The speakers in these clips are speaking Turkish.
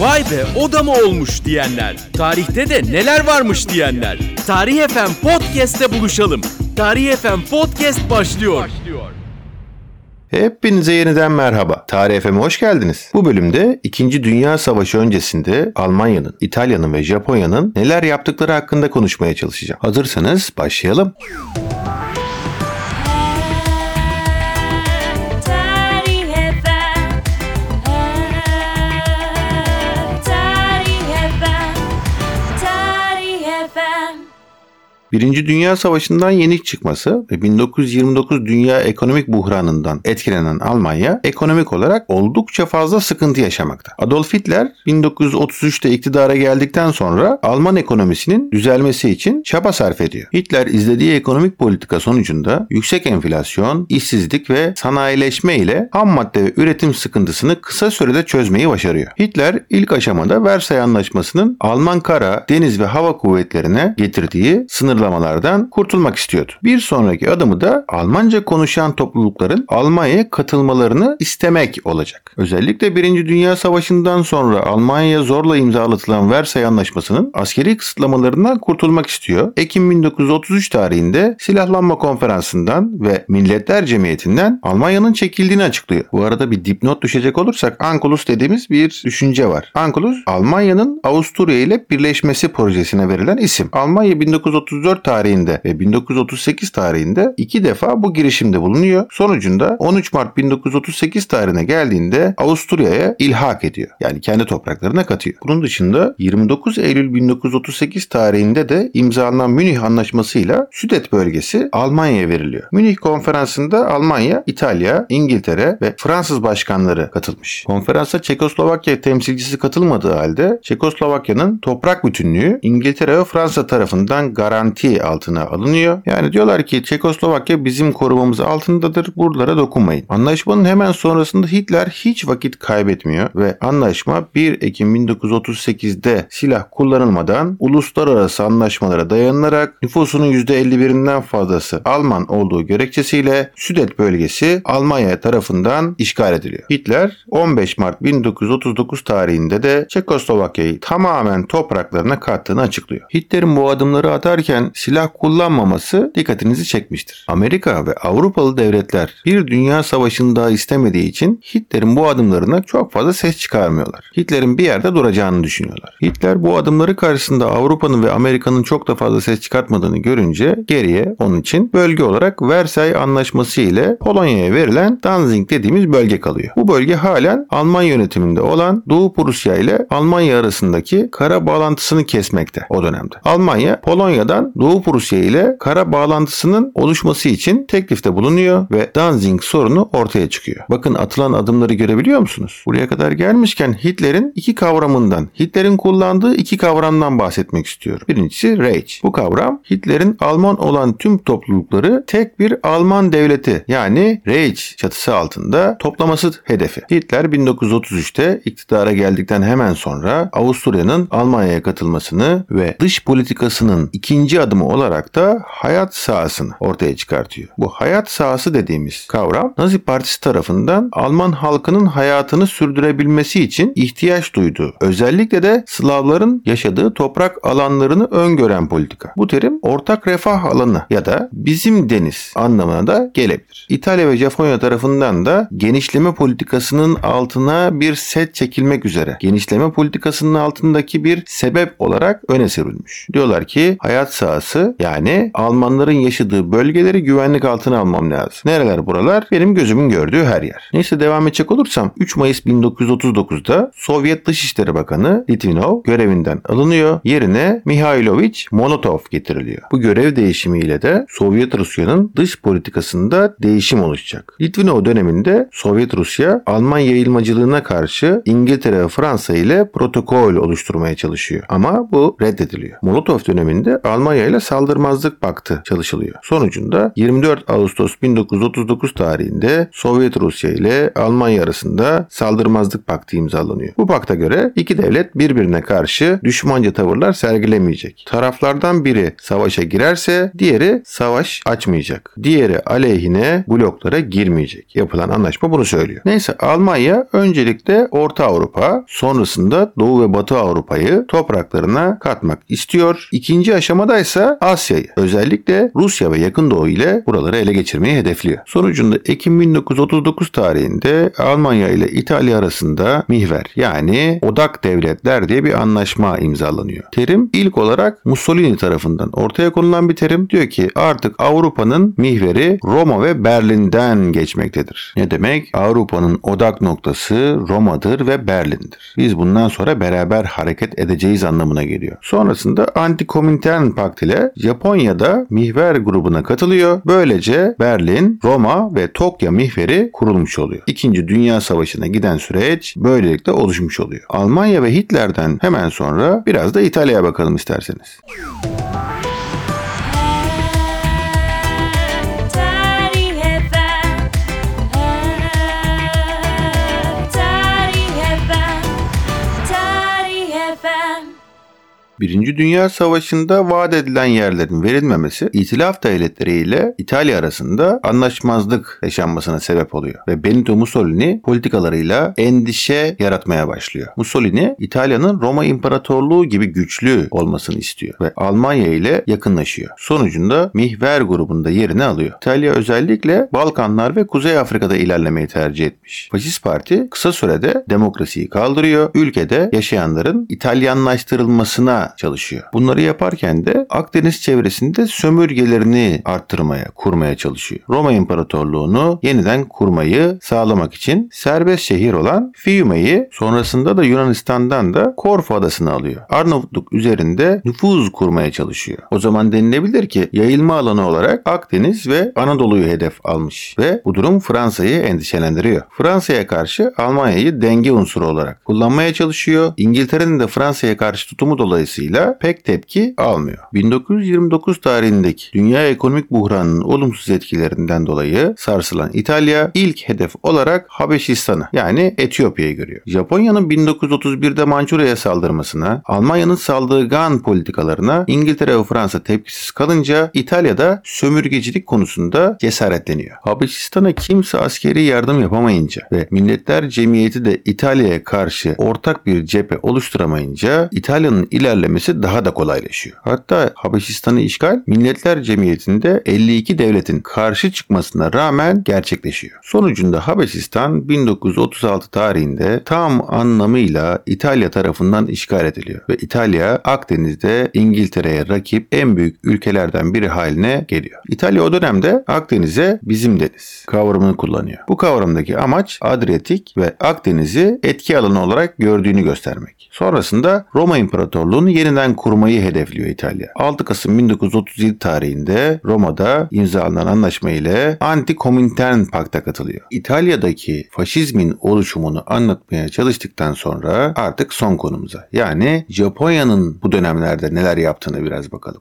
Vay be o da mı olmuş diyenler. Tarihte de neler varmış diyenler. Tarih FM Podcast'te buluşalım. Tarih FM Podcast başlıyor. Hepinize yeniden merhaba. Tarih FM'e hoş geldiniz. Bu bölümde 2. Dünya Savaşı öncesinde Almanya'nın, İtalya'nın ve Japonya'nın neler yaptıkları hakkında konuşmaya çalışacağım. Hazırsanız başlayalım. Tarih Birinci Dünya Savaşı'ndan yenik çıkması ve 1929 dünya ekonomik buhranından etkilenen Almanya ekonomik olarak oldukça fazla sıkıntı yaşamakta. Adolf Hitler 1933'te iktidara geldikten sonra Alman ekonomisinin düzelmesi için çaba sarf ediyor. Hitler izlediği ekonomik politika sonucunda yüksek enflasyon, işsizlik ve sanayileşme ile ham madde ve üretim sıkıntısını kısa sürede çözmeyi başarıyor. Hitler ilk aşamada Versay Anlaşması'nın Alman kara, deniz ve hava kuvvetlerine getirdiği sınırlamalardan kurtulmak istiyordu. Bir sonraki adımı da Almanca konuşan toplulukların Almanya'ya katılmalarını istemek olacak. Özellikle 1. Dünya Savaşı'ndan sonra Almanya'ya zorla imzalatılan Versay Anlaşması'nın askeri kısıtlamalarından kurtulmak istiyor. Ekim 1933 tarihinde silahlanma konferansından ve Milletler Cemiyeti'nden Almanya'nın çekildiğini açıklıyor. Bu arada bir dipnot düşecek olursak Ankulus dediğimiz bir düşünce var. Ankulus Almanya'nın Avusturya ile birleşmesi projesine verilen isim. Almanya 1934 tarihinde ve 1938 tarihinde iki defa bu girişimde bulunuyor. Sonucunda 13 Mart 1938 tarihine geldiğinde Avusturya'ya ilhak ediyor. Yani kendi topraklarına katıyor. Bunun dışında 29 Eylül 1938 tarihinde de imzalanan Münih Anlaşması'yla Südet bölgesi Almanya'ya veriliyor. Münih konferansında Almanya, İtalya, İngiltere ve Fransız başkanları katılmış. Konferansa Çekoslovakya temsilcisi katılmadığı halde Çekoslovakya'nın toprak bütünlüğü İngiltere ve Fransa tarafından garanti altına alınıyor. Yani diyorlar ki Çekoslovakya bizim korumamız altındadır. Buralara dokunmayın. Anlaşmanın hemen sonrasında Hitler hiç vakit kaybetmiyor ve anlaşma 1 Ekim 1938'de silah kullanılmadan uluslararası anlaşmalara dayanılarak nüfusunun %51'inden fazlası Alman olduğu gerekçesiyle Südet bölgesi Almanya tarafından işgal ediliyor. Hitler 15 Mart 1939 tarihinde de Çekoslovakya'yı tamamen topraklarına kattığını açıklıyor. Hitler'in bu adımları atarken silah kullanmaması dikkatinizi çekmiştir. Amerika ve Avrupalı devletler bir dünya savaşını daha istemediği için Hitler'in bu adımlarına çok fazla ses çıkarmıyorlar. Hitler'in bir yerde duracağını düşünüyorlar. Hitler bu adımları karşısında Avrupa'nın ve Amerika'nın çok da fazla ses çıkartmadığını görünce geriye onun için bölge olarak Versay Anlaşması ile Polonya'ya verilen Danzig dediğimiz bölge kalıyor. Bu bölge halen Alman yönetiminde olan Doğu Prusya ile Almanya arasındaki kara bağlantısını kesmekte o dönemde. Almanya Polonya'dan Doğu Prusya ile kara bağlantısının oluşması için teklifte bulunuyor ve Danzig sorunu ortaya çıkıyor. Bakın atılan adımları görebiliyor musunuz? Buraya kadar gelmişken Hitler'in iki kavramından, Hitler'in kullandığı iki kavramdan bahsetmek istiyorum. Birincisi Reich. Bu kavram Hitler'in Alman olan tüm toplulukları tek bir Alman devleti yani Reich çatısı altında toplaması hedefi. Hitler 1933'te iktidara geldikten hemen sonra Avusturya'nın Almanya'ya katılmasını ve dış politikasının ikinci adımı olarak da hayat sahasını ortaya çıkartıyor. Bu hayat sahası dediğimiz kavram Nazi Partisi tarafından Alman halkının hayatını sürdürebilmesi için ihtiyaç duyduğu, özellikle de Slavların yaşadığı toprak alanlarını öngören politika. Bu terim ortak refah alanı ya da bizim deniz anlamına da gelebilir. İtalya ve Japonya tarafından da genişleme politikasının altına bir set çekilmek üzere genişleme politikasının altındaki bir sebep olarak öne sürülmüş. Diyorlar ki hayat sahası yani Almanların yaşadığı bölgeleri güvenlik altına almam lazım. Nereler buralar? Benim gözümün gördüğü her yer. Neyse devam edecek olursam 3 Mayıs 1939'da Sovyet Dışişleri Bakanı Litvinov görevinden alınıyor. Yerine Mihailovich Molotov getiriliyor. Bu görev değişimiyle de Sovyet Rusya'nın dış politikasında değişim oluşacak. Litvinov döneminde Sovyet Rusya Alman yayılmacılığına karşı İngiltere ve Fransa ile protokol oluşturmaya çalışıyor. Ama bu reddediliyor. Molotov döneminde Almanya İle saldırmazlık paktı çalışılıyor. Sonucunda 24 Ağustos 1939 tarihinde Sovyet Rusya ile Almanya arasında saldırmazlık paktı imzalanıyor. Bu pakta göre iki devlet birbirine karşı düşmanca tavırlar sergilemeyecek. Taraflardan biri savaşa girerse diğeri savaş açmayacak. Diğeri aleyhine bloklara girmeyecek. Yapılan anlaşma bunu söylüyor. Neyse Almanya öncelikle Orta Avrupa sonrasında Doğu ve Batı Avrupa'yı topraklarına katmak istiyor. İkinci aşamada ise Asya'yı özellikle Rusya ve Yakın Doğu ile buraları ele geçirmeyi hedefliyor. Sonucunda Ekim 1939 tarihinde Almanya ile İtalya arasında mihver yani odak devletler diye bir anlaşma imzalanıyor. Terim ilk olarak Mussolini tarafından ortaya konulan bir terim. Diyor ki artık Avrupa'nın mihveri Roma ve Berlin'den geçmektedir. Ne demek? Avrupa'nın odak noktası Roma'dır ve Berlin'dir. Biz bundan sonra beraber hareket edeceğiz anlamına geliyor. Sonrasında Anti-Komintern Pakt ile Japonya'da mihver grubuna katılıyor. Böylece Berlin, Roma ve Tokyo mihveri kurulmuş oluyor. İkinci Dünya Savaşı'na giden süreç böylelikle oluşmuş oluyor. Almanya ve Hitler'den hemen sonra biraz da İtalya'ya bakalım isterseniz. Birinci Dünya Savaşı'nda vaat edilen yerlerin verilmemesi İtilaf devletleri ile İtalya arasında anlaşmazlık yaşanmasına sebep oluyor ve Benito Mussolini politikalarıyla endişe yaratmaya başlıyor. Mussolini İtalya'nın Roma İmparatorluğu gibi güçlü olmasını istiyor ve Almanya ile yakınlaşıyor. Sonucunda Mihver grubunda yerini alıyor. İtalya özellikle Balkanlar ve Kuzey Afrika'da ilerlemeyi tercih etmiş. Faşist Parti kısa sürede demokrasiyi kaldırıyor. Ülkede yaşayanların İtalyanlaştırılmasına çalışıyor. Bunları yaparken de Akdeniz çevresinde sömürgelerini arttırmaya, kurmaya çalışıyor. Roma İmparatorluğunu yeniden kurmayı sağlamak için serbest şehir olan Fiume'yi sonrasında da Yunanistan'dan da Korfu adasını alıyor. Arnavutluk üzerinde nüfuz kurmaya çalışıyor. O zaman denilebilir ki yayılma alanı olarak Akdeniz ve Anadolu'yu hedef almış ve bu durum Fransa'yı endişelendiriyor. Fransa'ya karşı Almanya'yı denge unsuru olarak kullanmaya çalışıyor. İngiltere'nin de Fransa'ya karşı tutumu dolayısıyla pek tepki almıyor. 1929 tarihindeki dünya ekonomik buhranının olumsuz etkilerinden dolayı sarsılan İtalya ilk hedef olarak Habeşistan'ı yani Etiyopya'yı görüyor. Japonya'nın 1931'de Mançurya'ya saldırmasına, Almanya'nın saldırgan politikalarına İngiltere ve Fransa tepkisiz kalınca İtalya'da sömürgecilik konusunda cesaretleniyor. Habeşistan'a kimse askeri yardım yapamayınca ve Milletler Cemiyeti de İtalya'ya karşı ortak bir cephe oluşturamayınca İtalya'nın ilerlemesi daha da kolaylaşıyor. Hatta Habeşistan'ı işgal Milletler Cemiyeti'nde 52 devletin karşı çıkmasına rağmen gerçekleşiyor. Sonucunda Habeşistan 1936 tarihinde tam anlamıyla İtalya tarafından işgal ediliyor ve İtalya Akdeniz'de İngiltere'ye rakip en büyük ülkelerden biri haline geliyor. İtalya o dönemde Akdeniz'e bizim deniz kavramını kullanıyor. Bu kavramdaki amaç Adriyatik ve Akdeniz'i etki alanı olarak gördüğünü göstermek. Sonrasında Roma İmparatorluğu'nu yeniden kurmayı hedefliyor İtalya. 6 Kasım 1937 tarihinde Roma'da imzalanan anlaşma ile Anti-Komintern Pakt'a katılıyor. İtalya'daki faşizmin oluşumunu anlatmaya çalıştıktan sonra artık son konumuza yani Japonya'nın bu dönemlerde neler yaptığını biraz bakalım.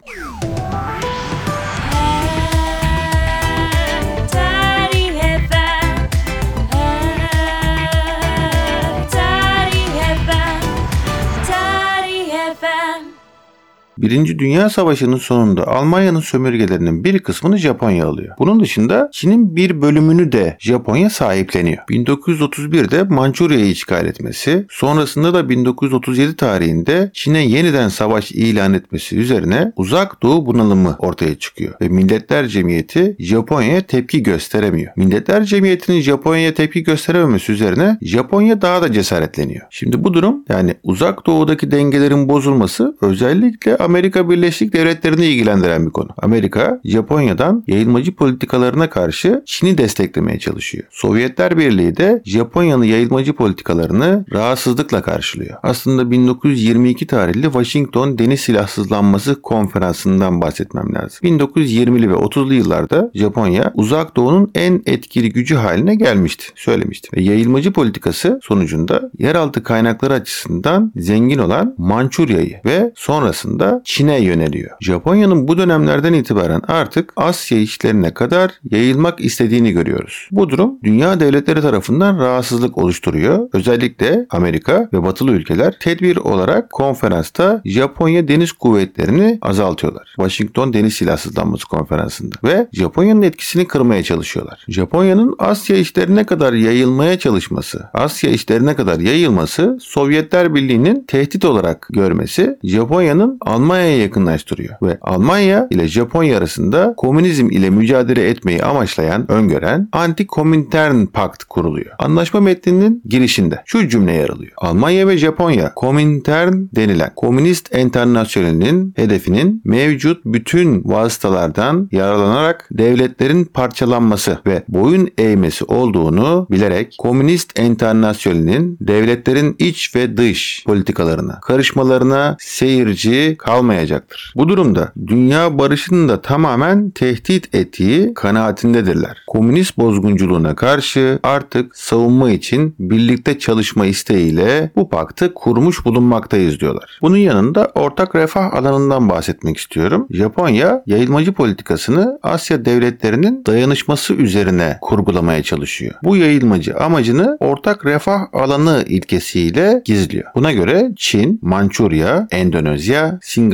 1. Dünya Savaşı'nın sonunda Almanya'nın sömürgelerinin bir kısmını Japonya alıyor. Bunun dışında Çin'in bir bölümünü de Japonya sahipleniyor. 1931'de Mançurya'yı işgal etmesi, sonrasında da 1937 tarihinde Çin'e yeniden savaş ilan etmesi üzerine Uzak Doğu bunalımı ortaya çıkıyor ve Milletler Cemiyeti Japonya'ya tepki gösteremiyor. Milletler Cemiyeti'nin Japonya'ya tepki gösterememesi üzerine Japonya daha da cesaretleniyor. Şimdi bu durum yani Uzak Doğu'daki dengelerin bozulması özellikle Amerika Birleşik Devletleri'ni ilgilendiren bir konu. Amerika, Japonya'dan yayılmacı politikalarına karşı Çin'i desteklemeye çalışıyor. Sovyetler Birliği de Japonya'nın yayılmacı politikalarını rahatsızlıkla karşılıyor. Aslında 1922 tarihli Washington Deniz Silahsızlanması Konferansı'ndan bahsetmem lazım. 1920'li ve 30'lu yıllarda Japonya Uzak Doğu'nun en etkili gücü haline gelmişti, söylemişti. Ve yayılmacı politikası sonucunda yeraltı kaynakları açısından zengin olan Mançurya'yı ve sonrasında Çin'e yöneliyor. Japonya'nın bu dönemlerden itibaren artık Asya işlerine kadar yayılmak istediğini görüyoruz. Bu durum dünya devletleri tarafından rahatsızlık oluşturuyor. Özellikle Amerika ve batılı ülkeler tedbir olarak konferansta Japonya deniz kuvvetlerini azaltıyorlar. Washington Deniz Silahsızlanması Konferansı'nda ve Japonya'nın etkisini kırmaya çalışıyorlar. Japonya'nın Asya işlerine kadar yayılmaya çalışması, Asya işlerine kadar yayılması Sovyetler Birliği'nin tehdit olarak görmesi Japonya'nın Almanya'ya yakınlaştırıyor ve Almanya ile Japonya arasında komünizm ile mücadele etmeyi amaçlayan, öngören Anti-Komintern Pakt kuruluyor. Anlaşma metninin girişinde şu cümle yer alıyor. Almanya ve Japonya Komintern denilen komünist enternasyonelinin hedefinin mevcut bütün vasıtalardan yararlanarak devletlerin parçalanması ve boyun eğmesi olduğunu bilerek komünist enternasyonelinin devletlerin iç ve dış politikalarına, karışmalarına seyirci kalmayacaktır. Bu durumda dünya barışının da tamamen tehdit ettiği kanaatindedirler. Komünist bozgunculuğuna karşı artık savunma için birlikte çalışma isteğiyle bu paktı kurmuş bulunmaktayız diyorlar. Bunun yanında ortak refah alanından bahsetmek istiyorum. Japonya yayılmacı politikasını Asya devletlerinin dayanışması üzerine kurgulamaya çalışıyor. Bu yayılmacı amacını ortak refah alanı ilkesiyle gizliyor. Buna göre Çin, Mançurya, Endonezya, Singapur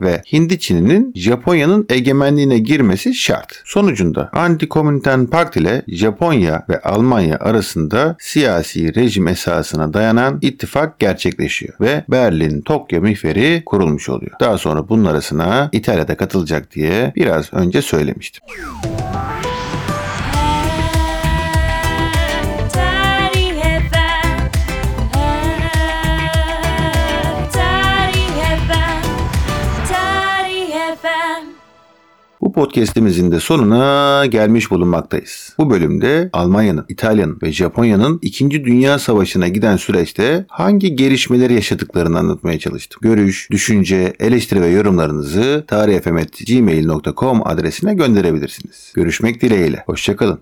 ve Hindi Çin'inin Japonya'nın egemenliğine girmesi şart. Sonucunda Anti-Komintern Pakt ile Japonya ve Almanya arasında siyasi rejim esasına dayanan ittifak gerçekleşiyor ve Berlin Tokyo mihveri kurulmuş oluyor. Daha sonra bunun arasına İtalya'da katılacak diye biraz önce söylemiştim. Podcast'imizin de sonuna gelmiş bulunmaktayız. Bu bölümde Almanya'nın, İtalya'nın ve Japonya'nın 2. Dünya Savaşı'na giden süreçte hangi gelişmeleri yaşadıklarını anlatmaya çalıştım. Görüş, düşünce, eleştiri ve yorumlarınızı tarihfm.gmail.com adresine gönderebilirsiniz. Görüşmek dileğiyle. Hoşçakalın.